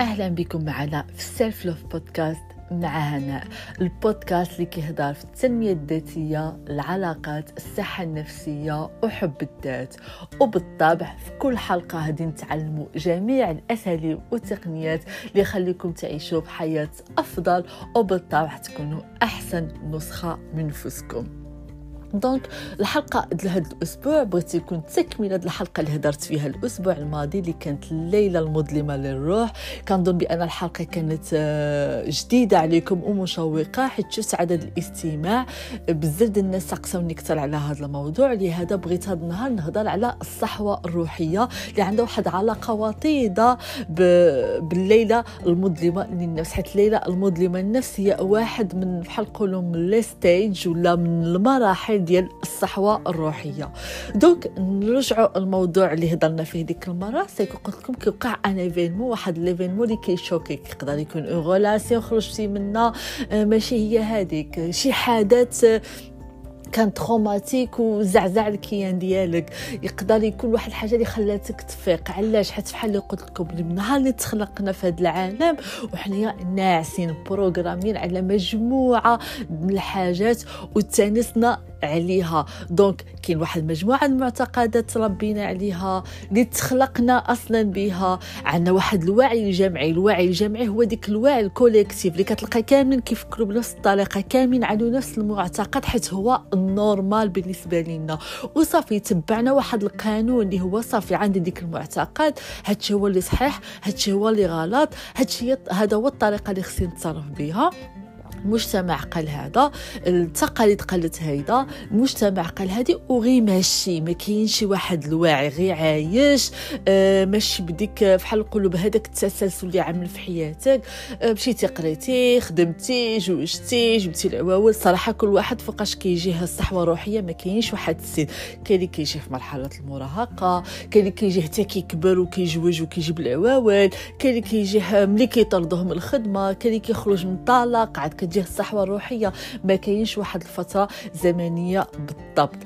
أهلا بكم معنا في ال Self Love Podcast مع هناء البودكاست اللي كيهضر في التنمية الذاتية العلاقات الصحة النفسية وحب الذات. وبالطبع في كل حلقة غادي نتعلموا جميع الأساليب والتقنيات اللي يخليكم تعيشوا بحياة أفضل وبالطبع تكونوا أحسن نسخة من نفسكم. Donc الحلقة لهذا الأسبوع بغيت يكون تكملة الحلقة اللي هدرت فيها الأسبوع الماضي اللي كانت الليلة المظلمة للروح. كنظن بأن الحلقة كانت آه، جديدة عليكم ومشوقة حيت شفت عدد الاستماع. بزاف ديال الناس سقسوني كثر على هذا الموضوع. لهذا بغيت هذا النهار نهضر على الصحوة الروحية اللي عندها واحد علاقة وطيدة بالليلة المظلمة. للنفس حيت الليلة المظلمة للنفس هي واحد من بحال نقولوا من ولا من المراحل ديال الصحوة الروحية. Donc نرجعوا الموضوع اللي هضرنا فيه ديك المرة. سي قلت لكم كيوقع un événement واحد l'événement اللي كي choquer ك يقدر يكون une relation خرجتي منها آه، ماشي هي هذيك شي حدث كان traumatique وزعزع الكيان ديالك. يقدر يكون واحد الحاجة اللي خلاتك تفيق. علاش؟ حيت بحال اللي قلت لكم من نهار اللي تخلقنا في هذا العالم وحنا ناعسين بروغرامين على مجموعة من الحاجات وتانسنا عليها. Donc كاين واحد المجموعة المعتقدات ربينا عليها اللي تخلقنا أصلا بها. عندنا واحد الوعي الجمعي الوعي الجمعي هو ديك الوعي ال collectif اللي كتلقى كاملين كيفكروا بنفس الطريقة كاملين عنده نفس المعتقد حيت هو ال normal بالنسبة لنا وصافي تبعنا واحد القانون اللي هو صافي عندي ديك المعتقد هادشي هو اللي صحيح هادشي هو اللي غلط هادشي هذا هو الطريقة اللي خصني نتصرف بها المجتمع قال هذا التقاليد قالت هيدا المجتمع قال هادي وغي ماشي ما كاينش واحد الواعي غي عايش آه ماشي بديك بحال نقولوا بهذاك التسلسل اللي عامل في حياتك آه مشيتي قريتي خدمتي جوجتي جبتي العواول صراحة كل واحد فوقاش كيجيه الصحوة الروحية ما كاينش واحد السن. كاين اللي كيجي في مرحلة المراهقة كاين اللي كيجي حتى كيكبر وكيجوج وكيجيب العواول كاين اللي كيجيه ملي كيطردوه من الخدمة كاين اللي كيخرج من طلاق عاد كتجيه الصحوة الروحية. ما كاينش واحد الفترة زمنية بالضبط.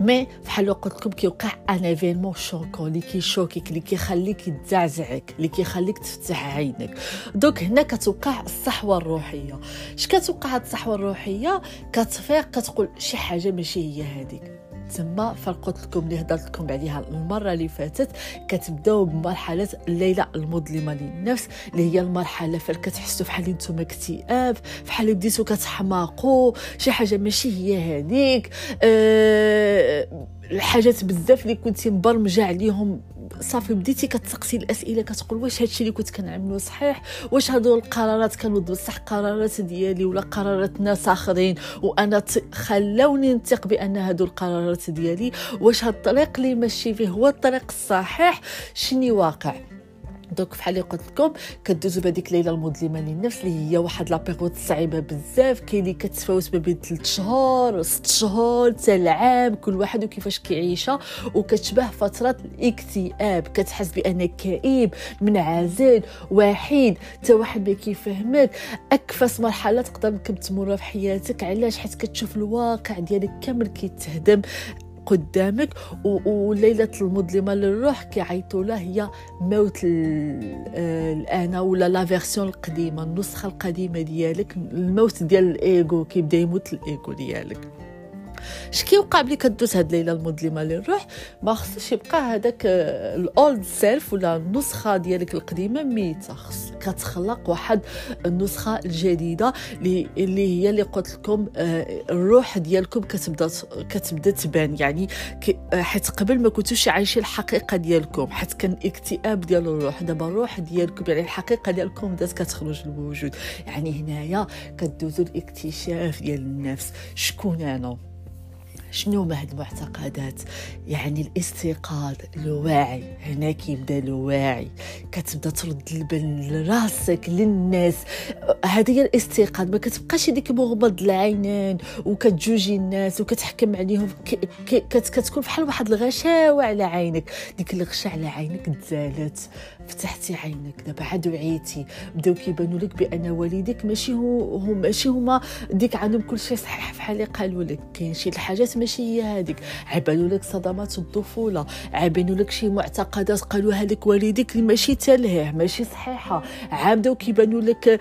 Mais بحال قلت لكم كيوقع un événement choquant اللي كي choquer ك اللي كيخليك تزعزعك اللي كيخليك تفتح عينك. Donc هنا كتوقع الصحوة الروحية. اش كتوقع هاد الصحوة الروحية؟ كتفيق كتقول شي حاجة ماشي هي هذيك. تما فقلت لكم اللي هضرت لكم عليها المرة اللي فاتت كتبداو بمرحلة الليلة المظلمه للنفس اللي هي المرحلة فين كتحسوا بحال نتوما اكتئاب بحال بديتو كتحماقوا شي حاجة ماشي هي هذيك أه الحاجات بزاف اللي كنتي مبرمجة عليهم صافي بديتي كتسقسي الأسئلة كتقول واش هادشي اللي كنت كنعملو صحيح؟ واش هادو القرارات كانوا بصح قرارات ديالي ولا قرارات ناس آخرين؟ وأنا خلوني نثق بأن هادو القرارات ديالي. واش هاد الطريق اللي ماشي فيه هو الطريق الصحيح؟ شني واقع؟ Donc بحال اللي قلت لكم كدوزو بهذيك الليلة المظلمه للنفس اللي هي واحد la période صعيبة بزاف. كاين اللي كتفاوت ما بين 3 شهور 6 شهور حتى العام كل واحد وكيفاش كيعيشها. وكتشبه فترة الاكتئاب. كتحس بأنك كئيب منعزل وحيد. حتى واحد ما كيفهمك. أكفس مرحلة تقدر تمر في حياتك. علاش؟ حيت كتشوف الواقع ديالك كامل كيتهدم. قدامك وليلة المظلمة للروح كيعيطوا لها هي موت الانا ولا la version القديمة النسخة القديمة ديالك الموت ديال الايجو كيبدا يموت الايجو ديالك. اش كيوقع ملي كدوز هاد الليلة المظلمة للروح؟ ما خصش يبقى هذاك الأولد سيلف ولا النسخة ديالك القديمة ميتة. خص كتخلق واحد النسخة الجديدة اللي هي اللي قلت لكم آه، الروح ديالكم كتبدأ كتبدأ تبان. يعني حيت قبل ما كنتوش عايشين الحقيقة ديالكم حيت كان اكتئاب ديال الروح. دابا الروح ديالكم يعني الحقيقة ديالكم بدات كتخرج للوجود يعني هنايا كدوزو الاكتشاف ديال النفس. شكون أنا؟ شنو هما هاد المعتقدات؟ يعني الاستيقاظ الوعي. هنا كيبدا الوعي. كتبدا ترد البال لراسك للناس. هذه هي الاستيقاظ. ما كتبقاش ديك مغمض العينين وكتجوجي الناس وكتحكم عليهم. كتكون بحال واحد الغشاوة على عينك. ديك الغشا على عينك تزالت. فتحتي عينك. دابا عاد وعيتي. بداو كيبانوا لك بأن والديك ماشي هو, هو ماشي هما ديك عندهم كل شيء صحيح بحال اللي قالوا لك. كاين شي الحاجات ماشي هي هذيك عبانوا لك صدمات الطفولة. عبانوا لك شي معتقدات قالوها لك والديك ماشي تلهيه ماشي صحيحة. عابداو كيبانوا لك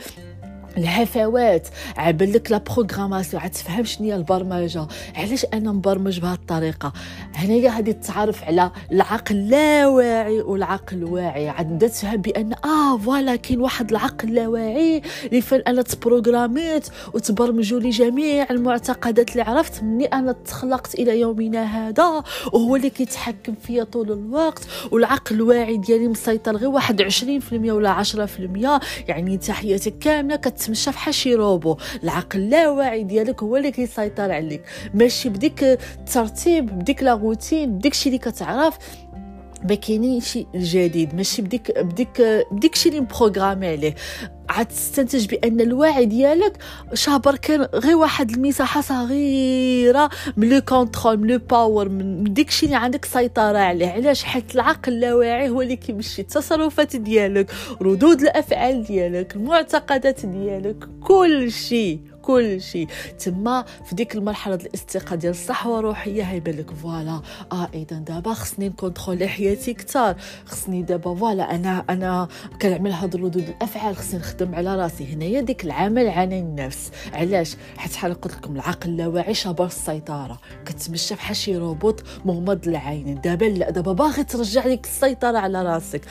الهفوات. عبل لك لا بروغراماسيون. عاد تفهم شنو هي البرمجة. علاش أنا مبرمج بهذه الطريقة؟ هنايا غادي تتعرف على العقل اللاواعي والعقل الواعي. عاد تفهم بأن آه voilà كاين واحد العقل اللاواعي اللي فين أنا تـ programmé ت وتبرمجوا لي جميع المعتقدات اللي عرفت مني أنا تخلقت إلى يومنا هذا. وهو اللي كيتحكم فيا طول الوقت. والعقل الواعي ديالي مسيطر غير واحد 20% ولا 10% يعني انت حياتك كاملة كت كتمشى فحال شي روبو. العقل اللاواعي ديالك هو اللي كيسيطر عليك. ماشي بديك الترتيب بديك la routine بديك الشيء اللي كتعرف. ما كاينين شي جديد ماشي بديك بديك بديك شي اللي م programmé عليه عاد تستنتج بان الوعي ديالك شابر كان غير واحد المساحه صغيره من le contrôle من le pouvoir من ديكشي اللي عندك سيطره عليه علاش حيت العقل اللاواعي هو اللي كينشئ التصرفات ديالك ردود الافعال ديالك المعتقدات ديالك كل شيء كل شيء. تما في ديك المرحلة ديال الاستيقاظ ديال الصحوه الروحيه هيبان لك voilà. آه اذا دابا خصني ن contrôler حياتي كثار خصني دابا voilà أنا أنا كنعمل هاد ردود الأفعال خصني نخدم على راسي. هنايا ديك العمل عن النفس. علاش؟ حيت بحال قلت لكم العقل اللاواعي شابر السيطرة. كتمشى بحال شي روبوت مغمض العين. دابا لا دابا باغي ترجع لك السيطرة على راسك.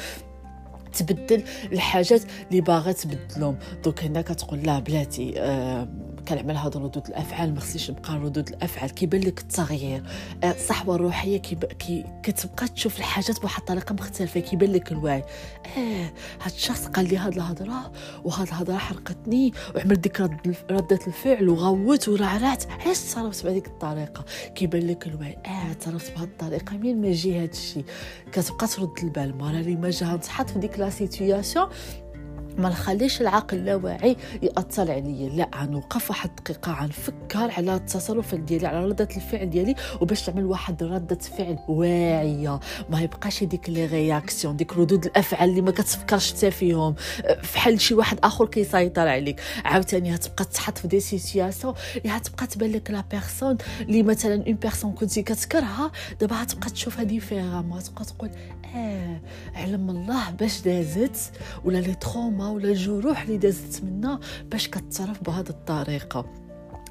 تبدل الحاجات اللي باغا تبدلهم. دوك هنا كتقول لا بلاتي آه كنعمل هاد ردود الأفعال ما خصنيش نبقى ردود الأفعال. كيبان لك التغيير. آه الصحوة الروحية. كي كتبقى تشوف الحاجات بواحد الطريقة مختلفة كيبان لك الوعي. أه هاد الشخص قال لي هاد الهضرة وهاد الهضرة حرقتني وعمل ديك رد ردة الفعل وغوت ورعرعت علاش تصرفت بهذيك الطريقة؟ كيبان لك الوعي. أه تصرفت بهاد الطريقة مين ما يجي هاد الشيء كتبقى ترد البال. المره اللي ماجا تحط في ديك la situation ما نخليش العقل اللاواعي يأثر عليا. لا غنوقف واحد الدقيقة غنفكر على التصرف ديالي على ردة الفعل ديالي وباش تعمل واحد ردة فعل واعية. ما يبقاش ديك les réactions ديك ردود الأفعال اللي ما كتفكرش حتى فيهم. فحال شي واحد آخر كيسيطر عليك. عاوتاني هتبقى تحط في des situations اللي هتبقى تبان لك la personne اللي مثلا une personne كنتي كتكرهها دابا هتبقى تشوفها différemment هتبقى تقول آه علم الله باش دازت ولا les traumas ولا الجروح اللي دازت منا باش كتصرف بهذه الطريقة.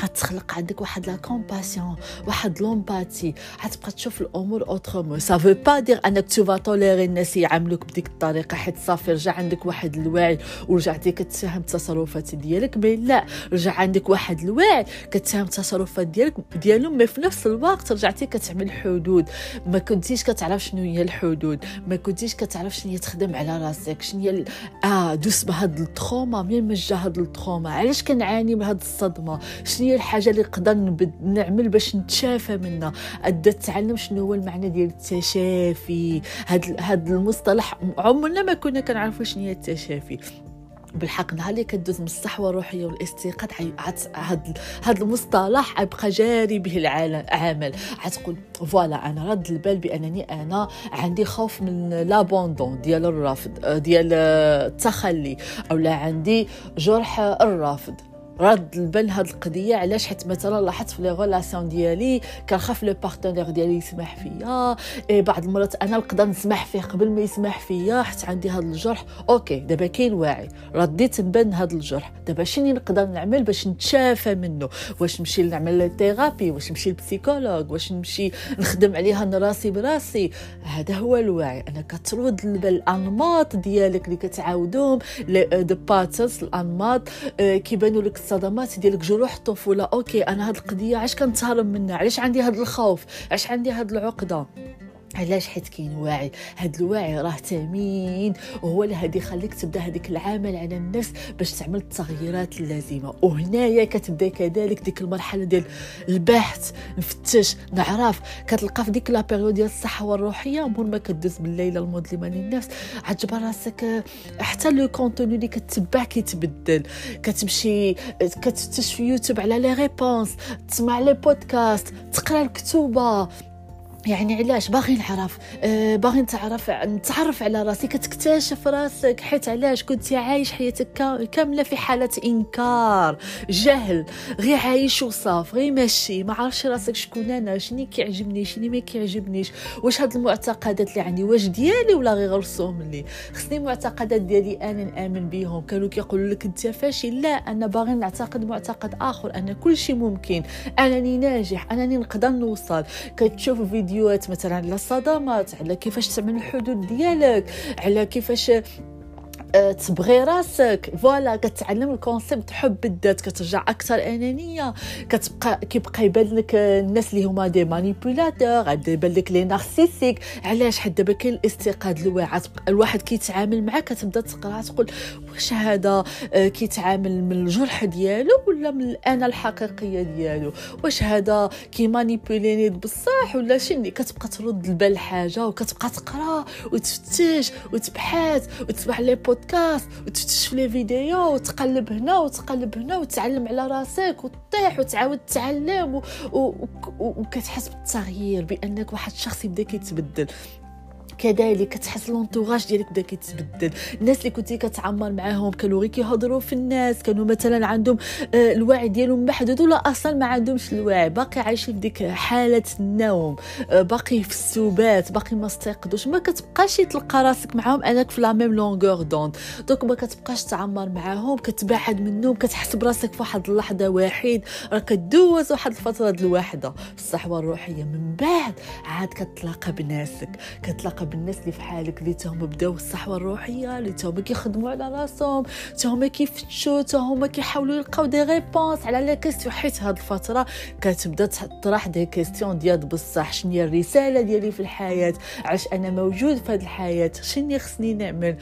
غتخلق عندك واحد la compassion واحد l'empathie غتبقى تشوف الأمور autrement ça veut pas dire أنك تو tolérer الناس يعاملوك بديك الطريقة حيت صافي رجع عندك واحد الوعي ورجعتي كتفهم التصرفات ديالك. mais لا رجع عندك واحد الوعي كتفهم التصرفات ديالك ديالهم mais في نفس الوقت رجعتي كتعمل حدود ما كنتيش كتعرف شنو هي الحدود ما كنتيش كتعرف شنو هي تخدم على راسك شنو هي آه دوز بهاد ال trauma مين جا هاد ال trauma. علاش كنعاني بهاد الصدمة؟ شنو هي الحاجة اللي نقدر نعمل باش نتشافى منها. ابدا تعلم شنو هو المعنى ديال التشافي. هاد هاد المصطلح عمرنا ما كنا كنعرفوا شنو هي التشافي. بالحق نهار اللي كدوز من الصحوة الروحية والاستيقاظ هاد هاد المصطلح يبقى جاري به العمل. غتقول voilà أنا رد البال بأنني أنا عندي خوف من l'abandon ديال الرفض ديال التخلي أو لا عندي جرح الرفض رد البال هاد القضية علاش حيت مثلا لاحظت في les relations ديالي كنخاف le partenaire ديالي يسمح فيا. إيه بعض المرات أنا نقدر نسمح فيه قبل ما يسمح فيا حيت عندي هاد الجرح. OK دابا كاين واعي. رديت نبان هاد الجرح. دابا شنو نقدر نعمل باش نتشافى منه؟ واش نمشي نعمل thérapie واش نمشي لل psychologue واش نمشي نخدم عليها راسي براسي؟ هذا هو الوعي أنا كترد البال الأنماط ديالك اللي كتعاودوهم de patterns الأنماط. كيبانوا لك الصدمات ديالك جروح الطفولة. OK أنا هاد القضية علاش كنتهرب منها؟ علاش عندي هاد الخوف؟ علاش عندي هاد العقدة؟ علاش حيت كاين وعي؟ هاد الوعي راه ثمين وهو اللي غادي يخليك تبدا هذيك العمل على النفس باش تعمل التغييرات اللازمة. وهنايا كتبدا كذلك ديك المرحلة ديال البحث نفتش نعرف. كتلقى في ديك la période ديال الصحوة الروحية مور ما كدوز بالليله المظلمة للنفس عتجبر راسك حتى le contenu اللي كتبع كيتبدل. كتمشي كتفتش في يوتيوب على les réponses تسمع les podcasts تقرا الكتوبة. يعني علاش؟ باغي نعرف. أه باغي نتعرف نتعرف على راسي كتكتشف راسك. حيت علاش كنت عايش حياتك كاملة في حالة إنكار جهل. غير عايش وصاف غير ماشي. ما عارفش راسك شكون أنا. شني كيعجبني؟ شني ما كيعجبنيش؟ واش هاد المعتقدات اللي عندي؟ واش ديالي ولا غير غرسوهم لي؟ خصني المعتقدات ديالي أنا نآمن بهم كانوا كيقولوا لك أنت فاشل. لا أنا باغي نعتقد معتقد آخر أنا كل شيء ممكن. أنني ناجح. أنني نقدر نوصل. كتشوف فيديو فيديوهات مثلا على الصدمات على كيفاش تعمل الحدود ديالك على كيفاش تبغي راسك. voilà كتعلم ال concept. حب الذات كترجع أكثر أنانية. كتبقى كيبقى يبان لك الناس اللي هما des manipulateurs عاد يبان لك les narcissiques. علاش؟ حيت دابا كاين الاستيقاظ الواعي الواحد كيتعامل معاه كتبدا تقرا تقول واش هذا؟ آه، كيتعامل من الجرح ديالو ولا من الانا الحقيقية ديالو؟ واش هذا؟ كيمانيبيوليني بصح ولا شني كتبقى ترد البال حاجة وكتبقى تقرا وتفتش وتبحث وتسمع لي بودكاست وتفتش لي فيديو وتقلب هنا وتقلب هنا وتعلم على راسك وتطيح وتعاود. و... وكتحس بالتغيير بأنك واحد الشخص يبدأ كيتبدل كذلك كتحس لونطوراج ديالك بدأ كيتبدل. الناس اللي كنتي كتعمر معاهم كانوا غير كيهضروا في الناس كانوا مثلا عندهم آه، الوعي ديالهم محدود ولا أصلا ما عندهمش الوعي. باقي عايشين في ديك حالة النوم آه، باقي في السبات باقي ما استيقظوش ما كتبقاش تلقى راسك معاهم أنك في la même longueur d'onde donc ما كتبقاش تعمر معاهم كتبعد منهم كتحس براسك في واحد اللحظة واحد. راه كدوز واحد الفترة في الصحوة الروحية من بعد عاد كتلاقى بناسك كتلاقى بالناس اللي في حالك اللي تهم بداو الصحوة الروحية اللي تهم كيخدموا على راسهم تهم كيفتشوا تهم كيحاولوا يلقاو des réponses على les questions. حيت هاد الفترة كتبدا تطرح des questions ديال بصح شنو هي الرسالة ديالي في الحياة؟ علاش أنا موجود في هاد الحياة؟ شنو خصني نعمل؟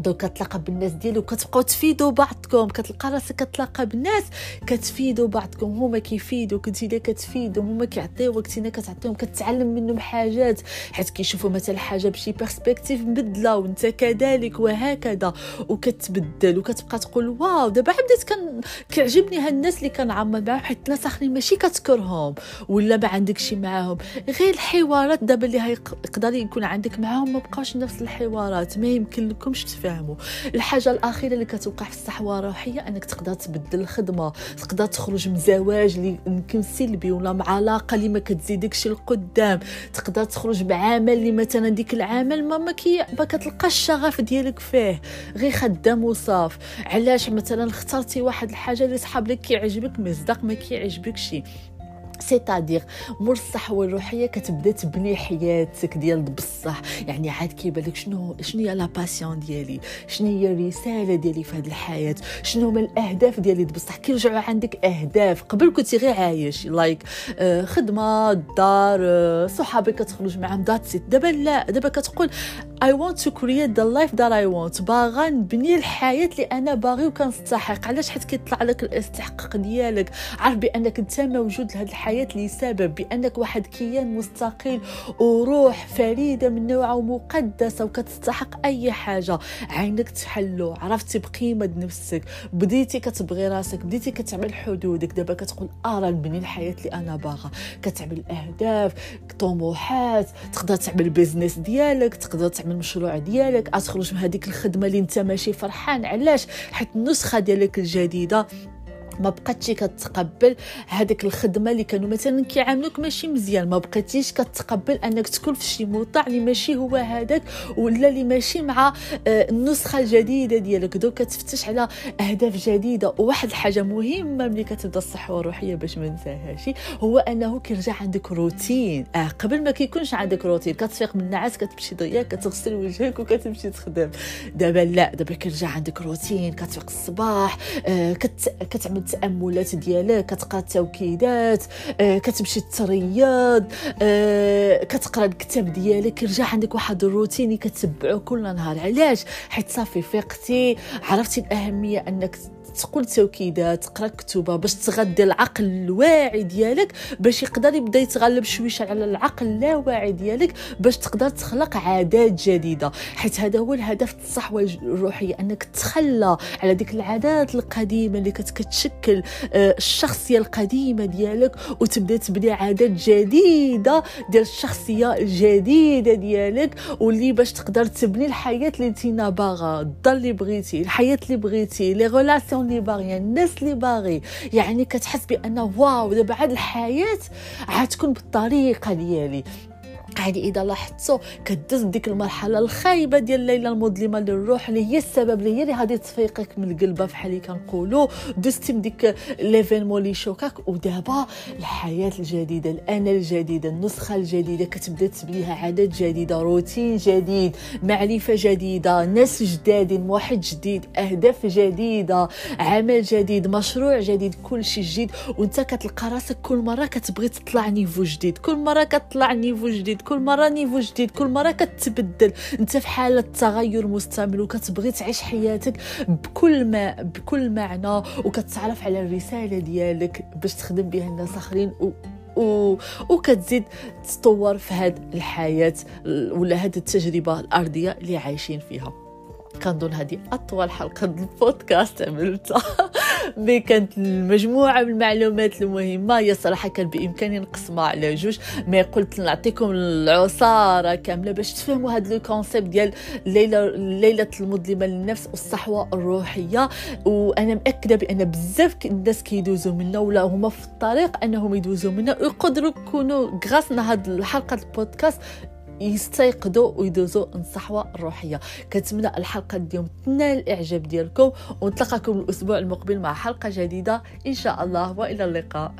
donc كتلاقى بالناس ديالو كتبقاو تفيدوا بعضكم كتلقى راسك كتلاقى بالناس كتفيدوا بعضكم. هما كيفيدوا كنتي اللي كتفيدوا هما كيعطيوك كنتي كتعطيهم كتعلم منهم حاجات. حيت كيشوفوا مثلا حاجة بشي perspective مبدلة وانت كذلك وهكذا وكتبدل وكتبقى تقول wow دابا بديت كان كيعجبني هاد الناس اللي كنعمر معاهم حيت الناس اخرين ماشي كتكرههم ولا ما عندك شي معاهم. غير الحوارات دابا اللي يقدر يكون عندك معاهم ما بقاش نفس الحوارات. ما يمكن لكمش تفهم يفهموا الحاجة الأخيرة اللي كتوقع في الصحوه الروحيه أنك تقدر تبدل الخدمة تقدر تخرج من زواج اللي يمكن سلبي ولا مع علاقة اللي ما كتزيدكش القدام تقدر تخرج بعمل اللي مثلا ديك العمل ما ما, كي ما الشغف ديالك فيه. غير خدام وصاف. علاش مثلا اخترتي واحد الحاجة اللي صحاب لك كيعجبك مصداق ما كيعجبكش. c'est-à-dire مور الصحوه الروحيه كتبدا تبني حياتك ديال بصح. يعني عاد كيبان لك شنو شنو هي la passion ديالي؟ شنو هي الرسالة ديالي في هذه الحياة؟ شنو هما الأهداف ديالي بصح؟ كيرجعوا عندك أهداف. قبل كنتي غير عايش like آه خدمة دار آه صحابك كتخرج معاهم ذاتس دابا لا دابا كتقول I want to create the life that I want. باغا نبني الحياة اللي أنا باغي وكنستحق. علاش؟ حيت كيطلع لك الاستحقاق ديالك. عارف بأنك أنت موجود لهذه الحياة لسبب بأنك واحد كيان مستقل وروح فريدة من نوعها ومقدسة وكتستحق أي حاجة. عينك تحلو عرفتي بقيمة نفسك. بديتي كتبغي راسك بديتي كتعمل حدودك. دابا كتقول ارى نبني الحياة اللي أنا باغا. كتعمل أهداف طموحات تقدر تعمل بيزنس ديالك تقدر تعمل المشروع ديالك. تخرج من هذيك الخدمة اللي أنت ماشي فرحان علاش؟ حيت النسخة ديالك الجديدة ما بقاتش كتقبل هذيك الخدمة اللي كانوا مثلا كيعاملوك ماشي مزيان. ما بقيتيش كتقبل أنك تكون في شي موطع اللي ماشي هو هذاك ولا اللي ماشي مع آه، النسخة الجديدة ديالك. دوك كتفتش على أهداف جديدة. وواحد الحاجة مهمة ملي كتبدا الصحة الروحيه باش ما ننساهاش هو أنه كيرجع عندك روتين. آه قبل ما كيكونش عندك روتين كتفيق من النعاس كتمشي ضياك كتغسل وجهك وكتمشي تخدم. دابا لا دابا كيرجع عندك روتين كتفيق الصباح آه كت... كتعمل التأملات ديالك كتقرأ التوكيدات آه، كتمشي ترياض آه، كتقرأ الكتاب ديالك كيرجع عندك واحد الروتين كتبعو كل نهار. علاش؟ حيت صافي فيقتي عرفتي الأهمية أنك تقول توكيدات تقرا كتبة باش تغذي العقل الواعي ديالك باش يقدر يبدا يتغلب شويش على العقل اللاواعي ديالك باش تقدر تخلق عادات جديدة. حيت هذا هو الهدف الصحوه الروحيه أنك تخلى على ديك العادات القديمة اللي كتشكل آه، الشخصية القديمة ديالك وتبدا تبني عادات جديدة ديال الشخصية الجديدة ديالك واللي باش تقدر تبني الحياة اللي انت باغا الدار اللي بغيتي الحياة اللي بغيتي لي اللي باغية الناس اللي باغي. يعني كتحس بأن واو دابا عاد الحياة غتكون بالطريقة ديالي. هذه إذا لاحظتوا كدز ديك المرحلة الخايبة ديال الليلة المظلمة للروح اللي هي السبب اللي هي اللي غادي تفيقك من القلبة بحال اللي كنقولوا دزتي من ديك l'événement اللي شوكاك ودابا الحياة الجديدة الأنا الجديدة النسخة الجديدة كتبدا تبنيها عادات جديدة روتين جديد معرفة جديدة ناس جدادين واحد جديد أهداف جديدة عمل جديد مشروع جديد كل شيء جديد. وانت كتلقى راسك كل مرة كتبغي تطلع niveau جديد كل مرة كتطلع niveau جديد. كل مرة niveau جديد كل مرة كتبدل. انت في حالة تغير مستمر وكتبغي تعيش حياتك بكل ما بكل معنى وكتعرف على الرسالة ديالك باش تخدم بها الناس آخرين و و... وكتزيد تطور في هذه الحياة ولا هذه التجربة الأرضية اللي عايشين فيها. كنظن هذه أطول حلقة البودكاست عملتها. mais كانت المجموعة من المعلومات المهمة. هي صراحة كان بإمكاني نقسمها على جوج mais قلت نعطيكم العصارة كاملة باش تفهموا هذا concept ديال الليلة ليلة المظلمة للنفس والصحوة الروحية. وأنا مأكدة بأن بزاف الناس كيدوزوا منها ولا هما في الطريق أنهم يدوزوا منها ويقدروا يكونوا غراسنا هذه الحلقة البودكاست يستيقظوا ويدوزوا الصحوه الروحيه كنتمنى الحلقة اليوم تنال الإعجاب ديالكم ونتلقاكم الأسبوع المقبل مع حلقة جديدة. إن شاء الله وإلى اللقاء.